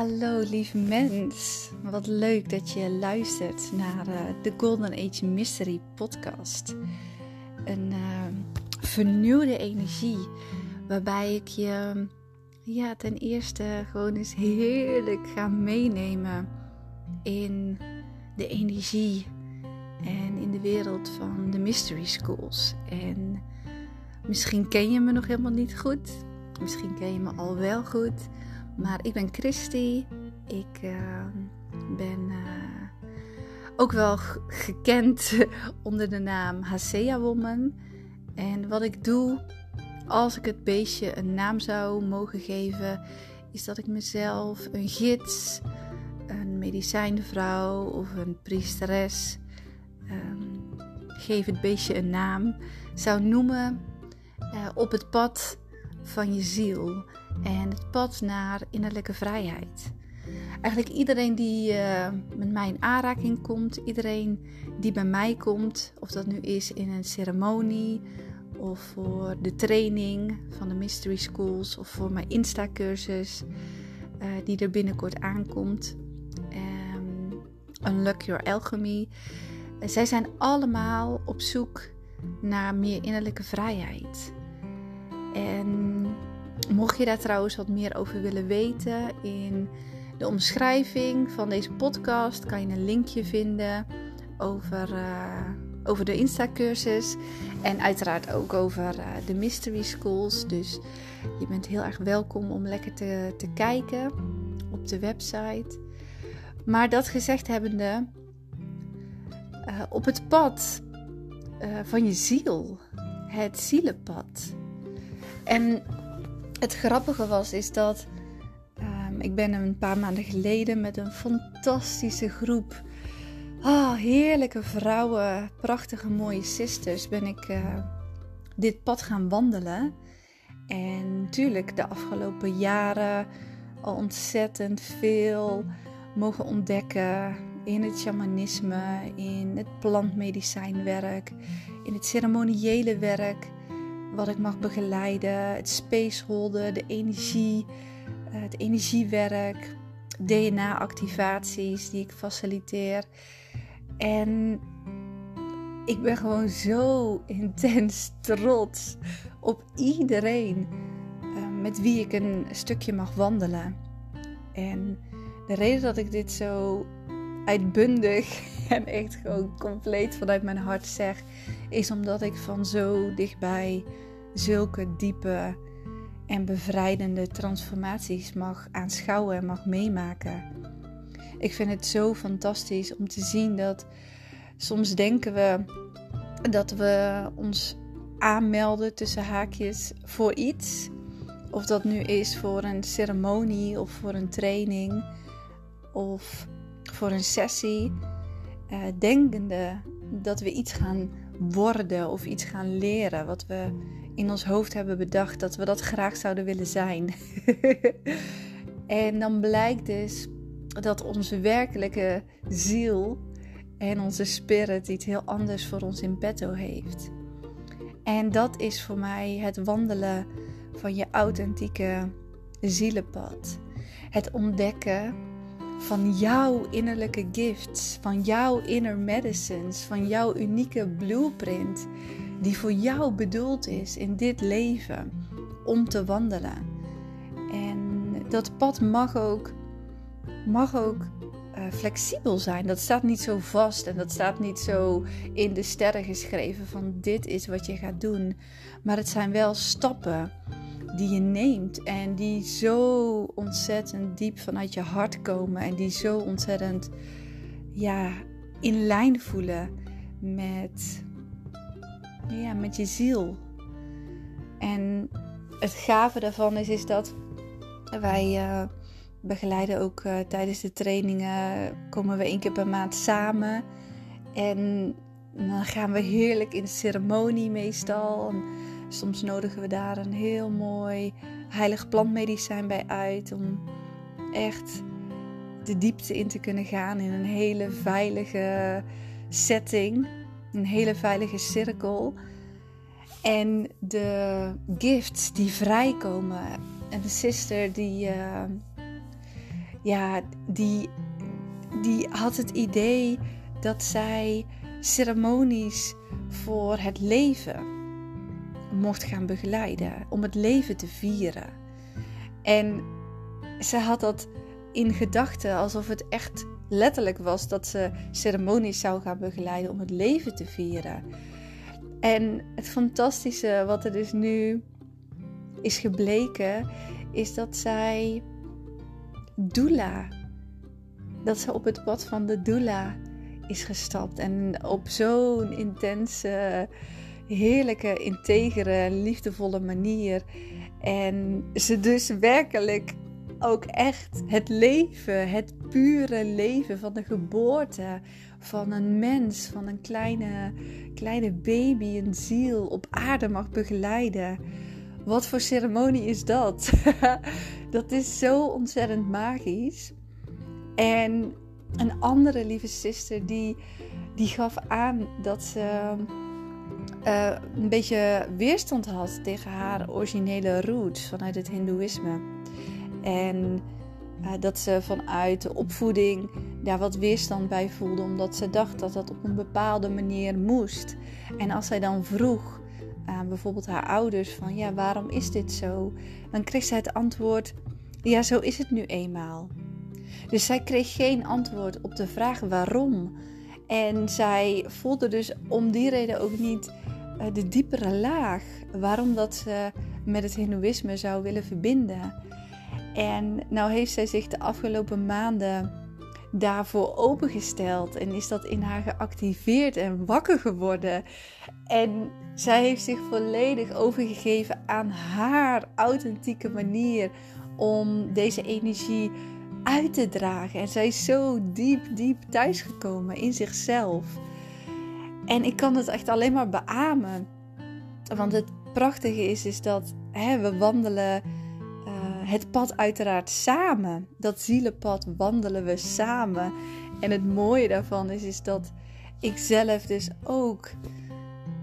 Hallo lieve mens, wat leuk dat je luistert naar uh, de Golden Age Mystery podcast. Een uh, vernieuwde energie waarbij ik je ja, ten eerste gewoon eens heerlijk ga meenemen in de energie en in de wereld van de mystery schools. En misschien ken je me nog helemaal niet goed, misschien ken je me al wel goed. Maar ik ben Christy. Ik uh, ben uh, ook wel gekend onder de naam Hasea Woman. En wat ik doe, als ik het beestje een naam zou mogen geven, is dat ik mezelf een gids, een medicijnvrouw of een priesteres, um, geef het beestje een naam, zou noemen uh, op het pad van je ziel en het pad naar innerlijke vrijheid. Eigenlijk iedereen die uh, met mij in aanraking komt, iedereen die bij mij komt, of dat nu is in een ceremonie of voor de training van de Mystery Schools of voor mijn Insta-cursus uh, die er binnenkort aankomt, um, Unlock Your Alchemy. Zij zijn allemaal op zoek naar meer innerlijke vrijheid. En Mocht je daar trouwens wat meer over willen weten, in de omschrijving van deze podcast kan je een linkje vinden over, uh, over de Insta-cursus. En uiteraard ook over uh, de Mystery Schools. Dus je bent heel erg welkom om lekker te, te kijken op de website. Maar dat gezegd hebbende, uh, op het pad van je ziel, het zielenpad. En het grappige was is dat um, ik ben een paar maanden geleden met een fantastische groep oh, heerlijke vrouwen, prachtige mooie sisters, ben ik uh, dit pad gaan wandelen. En natuurlijk de afgelopen jaren al ontzettend veel mogen ontdekken in het shamanisme, in het plantmedicijnwerk, in het ceremoniële werk wat ik mag begeleiden, het spaceholden, de energie, eh, het energiewerk, DNA-activaties die ik faciliteer. En ik ben gewoon zo intens trots op iedereen eh, met wie ik een stukje mag wandelen. En de reden dat ik dit zo uitbundig en echt gewoon compleet vanuit mijn hart zeg, is omdat ik van zo dichtbij zulke diepe en bevrijdende transformaties mag aanschouwen en mag meemaken. Ik vind het zo fantastisch om te zien dat soms denken we dat we ons aanmelden tussen haakjes voor iets. Of dat nu is voor een ceremonie of voor een training of voor een sessie. Uh, denkende dat we iets gaan worden of iets gaan leren wat we in ons hoofd hebben bedacht dat we dat graag zouden willen zijn. en dan blijkt dus dat onze werkelijke ziel en onze spirit iets heel anders voor ons in petto heeft. En dat is voor mij het wandelen van je authentieke zielenpad. Het ontdekken van jouw innerlijke gifts, van jouw inner medicines, van jouw unieke blueprint die voor jou bedoeld is in dit leven om te wandelen. En dat pad mag ook, mag ook uh, flexibel zijn. Dat staat niet zo vast en dat staat niet zo in de sterren geschreven van dit is wat je gaat doen. Maar het zijn wel stappen die je neemt en die zo ontzettend diep vanuit je hart komen en die zo ontzettend ja, in lijn voelen met, ja, met je ziel. En het gave daarvan is, is dat wij uh, begeleiden ook uh, tijdens de trainingen, komen we één keer per maand samen. En dan gaan we heerlijk in de ceremonie meestal. Soms nodigen we daar een heel mooi heilig plantmedicijn bij uit. Om echt de diepte in te kunnen gaan in een hele veilige setting. Een hele veilige cirkel. En de gifts die vrijkomen. En de sister die, uh, ja, die, die had het idee dat zij ceremonies voor het leven mocht gaan begeleiden, om het leven te vieren. En ze had dat in gedachten alsof het echt letterlijk was dat ze ceremonies zou gaan begeleiden om het leven te vieren. En het fantastische wat er dus nu is gebleken, is dat zij doula, dat ze op het pad van de doula is gestapt en op zo'n intense, heerlijke, integere, liefdevolle manier. En ze dus werkelijk ook echt het leven, het pure leven van de geboorte van een mens, van een kleine, kleine baby, een ziel op aarde mag begeleiden. Wat voor ceremonie is dat? dat is zo ontzettend magisch. En een andere lieve zuster die, die gaf aan dat ze uh, een beetje weerstand had tegen haar originele roots vanuit het Hindoeïsme. En uh, dat ze vanuit de opvoeding daar wat weerstand bij voelde, omdat ze dacht dat dat op een bepaalde manier moest. En als zij dan vroeg aan bijvoorbeeld haar ouders van ja, waarom is dit zo? Dan kreeg zij het antwoord, ja, zo is het nu eenmaal. Dus zij kreeg geen antwoord op de vraag waarom. En zij voelde dus om die reden ook niet de diepere laag waarom dat ze met het Hindoeïsme zou willen verbinden. En nou heeft zij zich de afgelopen maanden daarvoor opengesteld en is dat in haar geactiveerd en wakker geworden. En zij heeft zich volledig overgegeven aan haar authentieke manier om deze energie uit te dragen. En zij is zo diep, diep thuisgekomen in zichzelf. En ik kan het echt alleen maar beamen. Want het prachtige is, is dat hè, we wandelen het pad uiteraard samen. Dat zielenpad wandelen we samen. En het mooie daarvan is, is dat ik zelf dus ook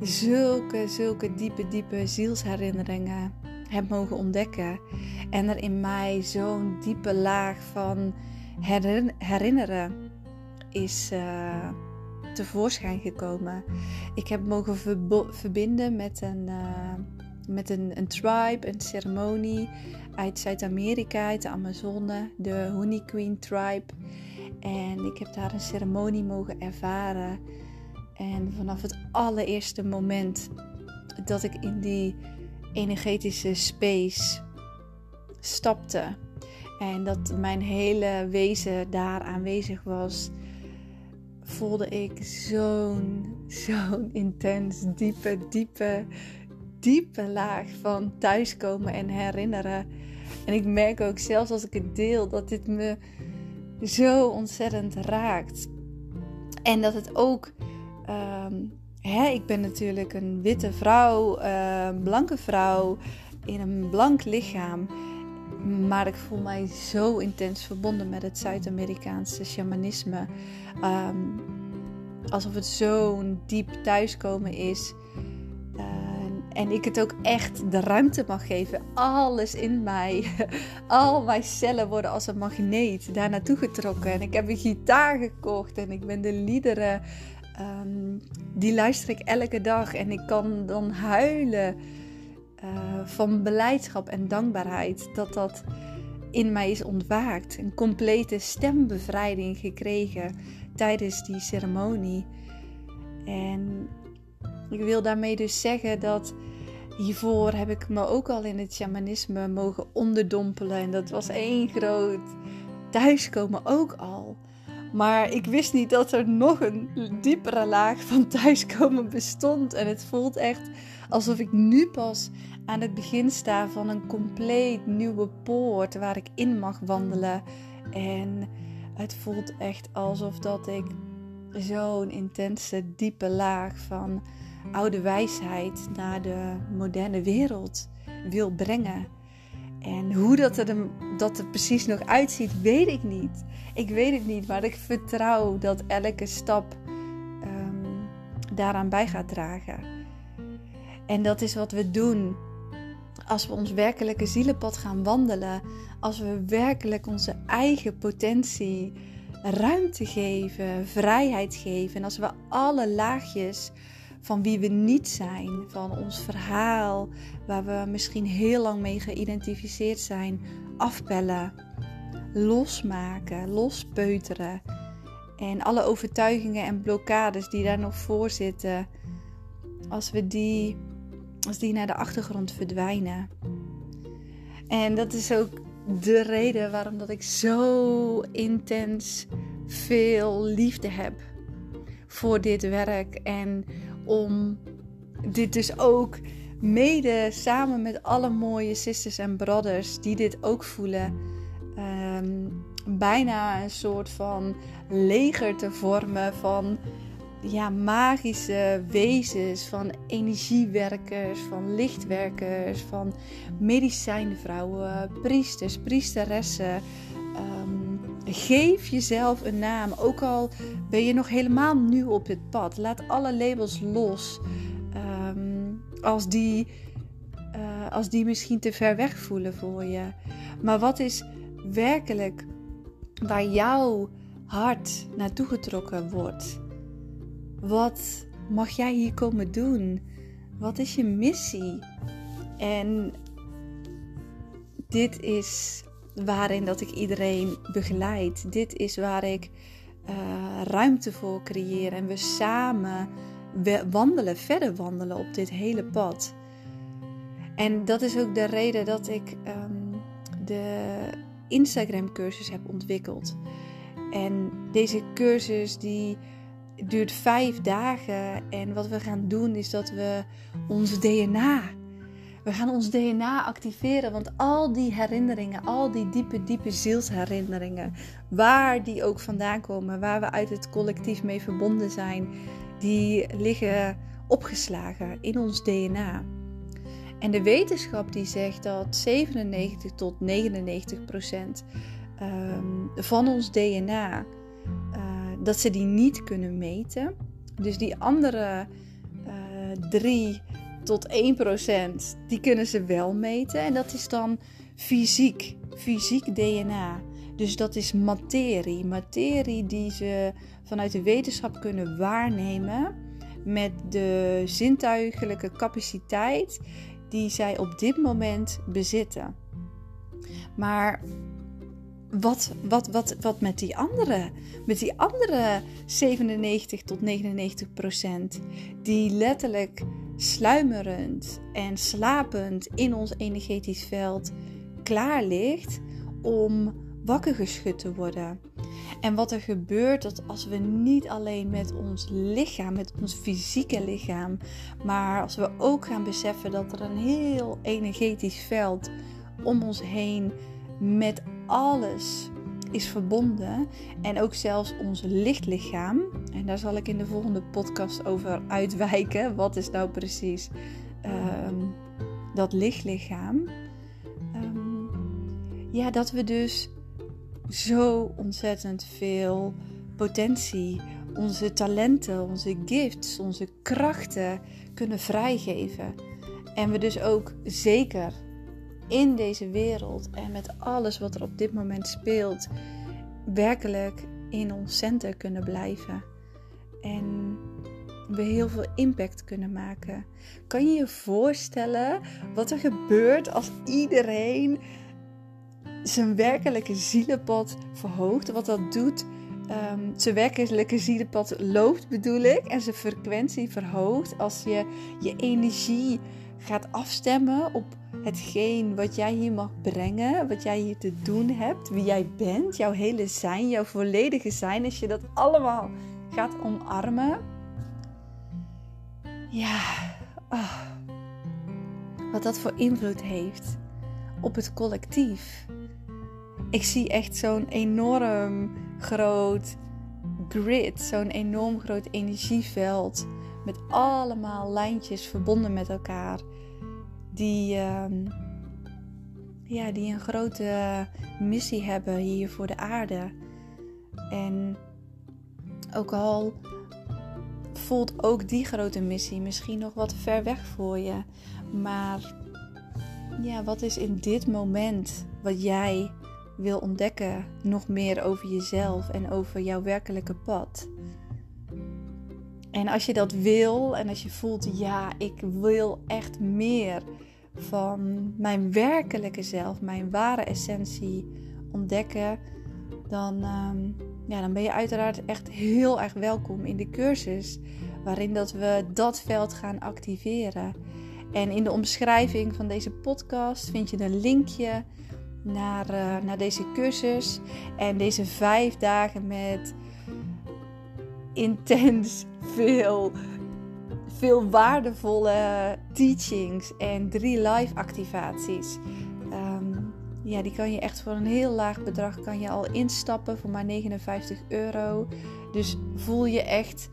zulke, zulke diepe, diepe zielsherinneringen heb mogen ontdekken. En er in mij zo'n diepe laag van herinneren is uh, tevoorschijn gekomen. Ik heb mogen verbinden met een, uh, met een, een tribe, een ceremonie uit Zuid-Amerika, uit de Amazone, de Honey Queen Tribe. En ik heb daar een ceremonie mogen ervaren. En vanaf het allereerste moment dat ik in die energetische space stapte en dat mijn hele wezen daar aanwezig was, voelde ik zo'n, zo'n intens, diepe, diepe, diepe laag van thuiskomen en herinneren. En ik merk ook zelfs als ik het deel dat dit me zo ontzettend raakt. En dat het ook. Um, hè, ik ben natuurlijk een witte vrouw, uh, blanke vrouw in een blank lichaam. Maar ik voel mij zo intens verbonden met het Zuid-Amerikaanse shamanisme. Um, alsof het zo'n diep thuiskomen is en ik het ook echt de ruimte mag geven. Alles in mij, al mijn cellen worden als een magneet daar naartoe getrokken. En ik heb een gitaar gekocht en ik ben de liederen, um, die luister ik elke dag. En ik kan dan huilen uh, van beleidschap en dankbaarheid dat dat in mij is ontwaakt. Een complete stembevrijding gekregen tijdens die ceremonie. En ik wil daarmee dus zeggen dat hiervoor heb ik me ook al in het shamanisme mogen onderdompelen. En dat was één groot thuiskomen ook al. Maar ik wist niet dat er nog een diepere laag van thuiskomen bestond. En het voelt echt alsof ik nu pas aan het begin sta van een compleet nieuwe poort waar ik in mag wandelen. En het voelt echt alsof dat ik zo'n intense, diepe laag van oude wijsheid naar de moderne wereld wil brengen. En hoe dat er, dat precies nog uitziet, weet ik niet. Ik weet het niet, maar ik vertrouw dat elke stap um, daaraan bij gaat dragen. En dat is wat we doen als we ons werkelijke zielenpad gaan wandelen, als we werkelijk onze eigen potentie ruimte geven, vrijheid geven. En als we alle laagjes van wie we niet zijn, van ons verhaal, waar we misschien heel lang mee geïdentificeerd zijn, afpellen, losmaken, lospeuteren. En alle overtuigingen en blokkades die daar nog voor zitten, als we die, als die naar de achtergrond verdwijnen. En dat is ook de reden waarom dat ik zo intens veel liefde heb voor dit werk. En om dit dus ook mede samen met alle mooie sisters en brothers die dit ook voelen, ehm, bijna een soort van leger te vormen van ja, magische wezens, van energiewerkers, van lichtwerkers, van medicijnvrouwen, priesters, priesteressen. Um, geef jezelf een naam, ook al ben je nog helemaal nieuw op dit pad. Laat alle labels los. Um, als, die, uh, als die misschien te ver weg voelen voor je. Maar wat is werkelijk waar jouw hart naartoe getrokken wordt? Wat mag jij hier komen doen? Wat is je missie? En dit is waarin dat ik iedereen begeleid. Dit is waar ik uh, ruimte voor creëer en we samen wandelen, verder wandelen op dit hele pad. En dat is ook de reden dat ik um, de Instagram cursus heb ontwikkeld. En deze cursus die duurt vijf dagen. En wat we gaan doen is dat we ons DNA. We gaan ons DNA activeren, want al die herinneringen, al die diepe, diepe zielsherinneringen, waar die ook vandaan komen, waar we uit het collectief mee verbonden zijn, die liggen opgeslagen in ons DNA. En de wetenschap die zegt dat 97 tot 99 procent ehm, van ons DNA dat ze die niet kunnen meten. Dus die andere eh, 3 tot 1 procent, die kunnen ze wel meten. En dat is dan fysiek, fysiek DNA. Dus dat is materie. Materie die ze vanuit de wetenschap kunnen waarnemen met de zintuigelijke capaciteit die zij op dit moment bezitten. Maar wat, wat, wat, wat met die andere? Met die andere 97 tot 99 procent, die letterlijk sluimerend en slapend in ons energetisch veld klaar ligt om wakker geschud te worden. En wat er gebeurt dat als we niet alleen met ons lichaam, met ons fysieke lichaam, maar als we ook gaan beseffen dat er een heel energetisch veld om ons heen met alles is verbonden. En ook zelfs ons lichtlichaam. En daar zal ik in de volgende podcast over uitwijken. Wat is nou precies um, dat lichtlichaam? Um, ja, dat we dus zo ontzettend veel potentie, onze talenten, onze gifts, onze krachten kunnen vrijgeven. En we dus ook zeker in deze wereld en met alles wat er op dit moment speelt, werkelijk in ons center kunnen blijven. En we heel veel impact kunnen maken. Kan je je voorstellen wat er gebeurt als iedereen zijn werkelijke zielenpad verhoogt? Wat dat doet, um, zijn werkelijke zielenpad loopt bedoel ik, en zijn frequentie verhoogt als je je energie gaat afstemmen op hetgeen wat jij hier mag brengen, wat jij hier te doen hebt, wie jij bent, jouw hele zijn, jouw volledige zijn, als je dat allemaal gaat omarmen. Ja, oh, wat dat voor invloed heeft op het collectief. Ik zie echt zo'n enorm groot grid, zo'n enorm groot energieveld met allemaal lijntjes verbonden met elkaar die, ehm, ja, die een grote missie hebben hier voor de aarde. En ook al voelt ook die grote missie misschien nog wat ver weg voor je, maar ja, wat is in dit moment wat jij wil ontdekken nog meer over jezelf en over jouw werkelijke pad? En als je dat wil en als je voelt, ja, ik wil echt meer van mijn werkelijke zelf, mijn ware essentie ontdekken, dan, ehm, ja, dan ben je uiteraard echt heel erg welkom in de cursus waarin dat we dat veld gaan activeren. En in de omschrijving van deze podcast vind je een linkje naar, uh, naar deze cursus en deze vijf dagen met intens veel, veel waardevolle teachings en drie live activaties. Ehm, ja, die kan je echt voor een heel laag bedrag kan je al instappen voor maar 59 euro. Dus voel je echt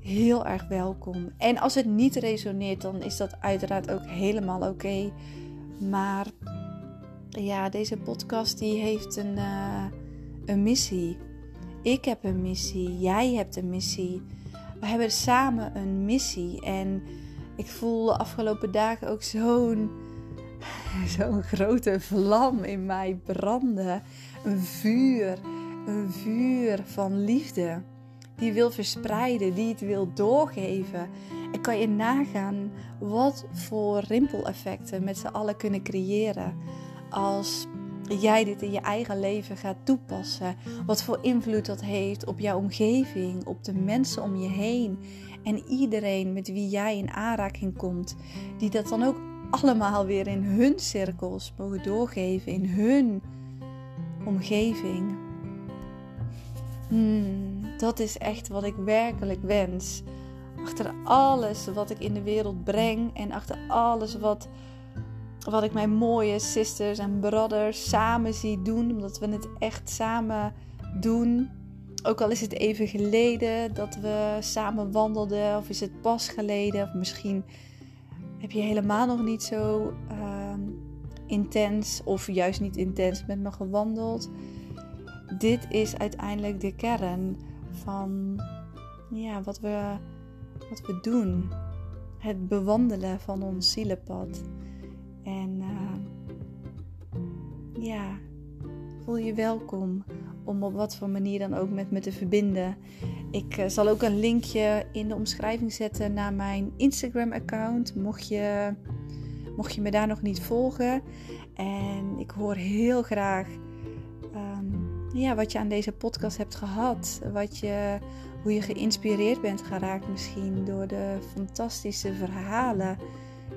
heel erg welkom. En als het niet resoneert, dan is dat uiteraard ook helemaal oké. Maar ja, deze podcast die heeft een, uh, een missie. Ik heb een missie, jij hebt een missie. We hebben samen een missie. En ik voel de afgelopen dagen ook zo'n zo'n grote vlam in mij branden. Een vuur, een vuur van liefde. Die wil verspreiden, die het wil doorgeven. En kan je nagaan wat voor rimpeleffecten met z'n allen kunnen creëren als jij dit in je eigen leven gaat toepassen. Wat voor invloed dat heeft op jouw omgeving, op de mensen om je heen. En iedereen met wie jij in aanraking komt, die dat dan ook allemaal weer in hun cirkels mogen doorgeven, in hun omgeving. Hmm, dat is echt wat ik werkelijk wens. Achter alles wat ik in de wereld breng en achter alles wat wat ik mijn mooie sisters en brothers samen zie doen. Omdat we het echt samen doen. Ook al is het even geleden dat we samen wandelden. Of is het pas geleden. Of misschien heb je helemaal nog niet zo uh, intens. Of juist niet intens met me gewandeld. Dit is uiteindelijk de kern van ja, wat, we, wat we doen. Het bewandelen van ons zielenpad. En uh, ja, voel je welkom om op wat voor manier dan ook met me te verbinden. Ik uh, zal ook een linkje in de omschrijving zetten naar mijn Instagram-account. Mocht je, mocht je me daar nog niet volgen. En ik hoor heel graag um, ja, wat je aan deze podcast hebt gehad. Wat je, hoe je geïnspireerd bent geraakt misschien door de fantastische verhalen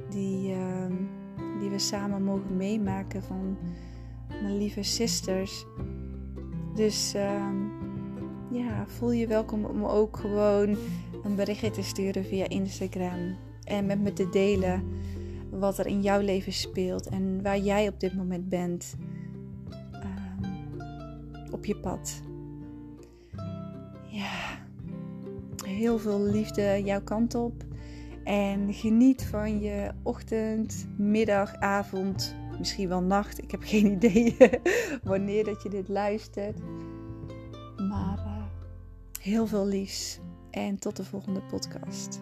die. Uh, die we samen mogen meemaken van mijn lieve sisters. Dus uh, ja, voel je welkom om ook gewoon een berichtje te sturen via Instagram. En met me te delen wat er in jouw leven speelt en waar jij op dit moment bent uh, op je pad. Ja, heel veel liefde jouw kant op. En geniet van je ochtend, middag, avond, misschien wel nacht. Ik heb geen idee wanneer dat je dit luistert. Maar uh, heel veel liefs en tot de volgende podcast.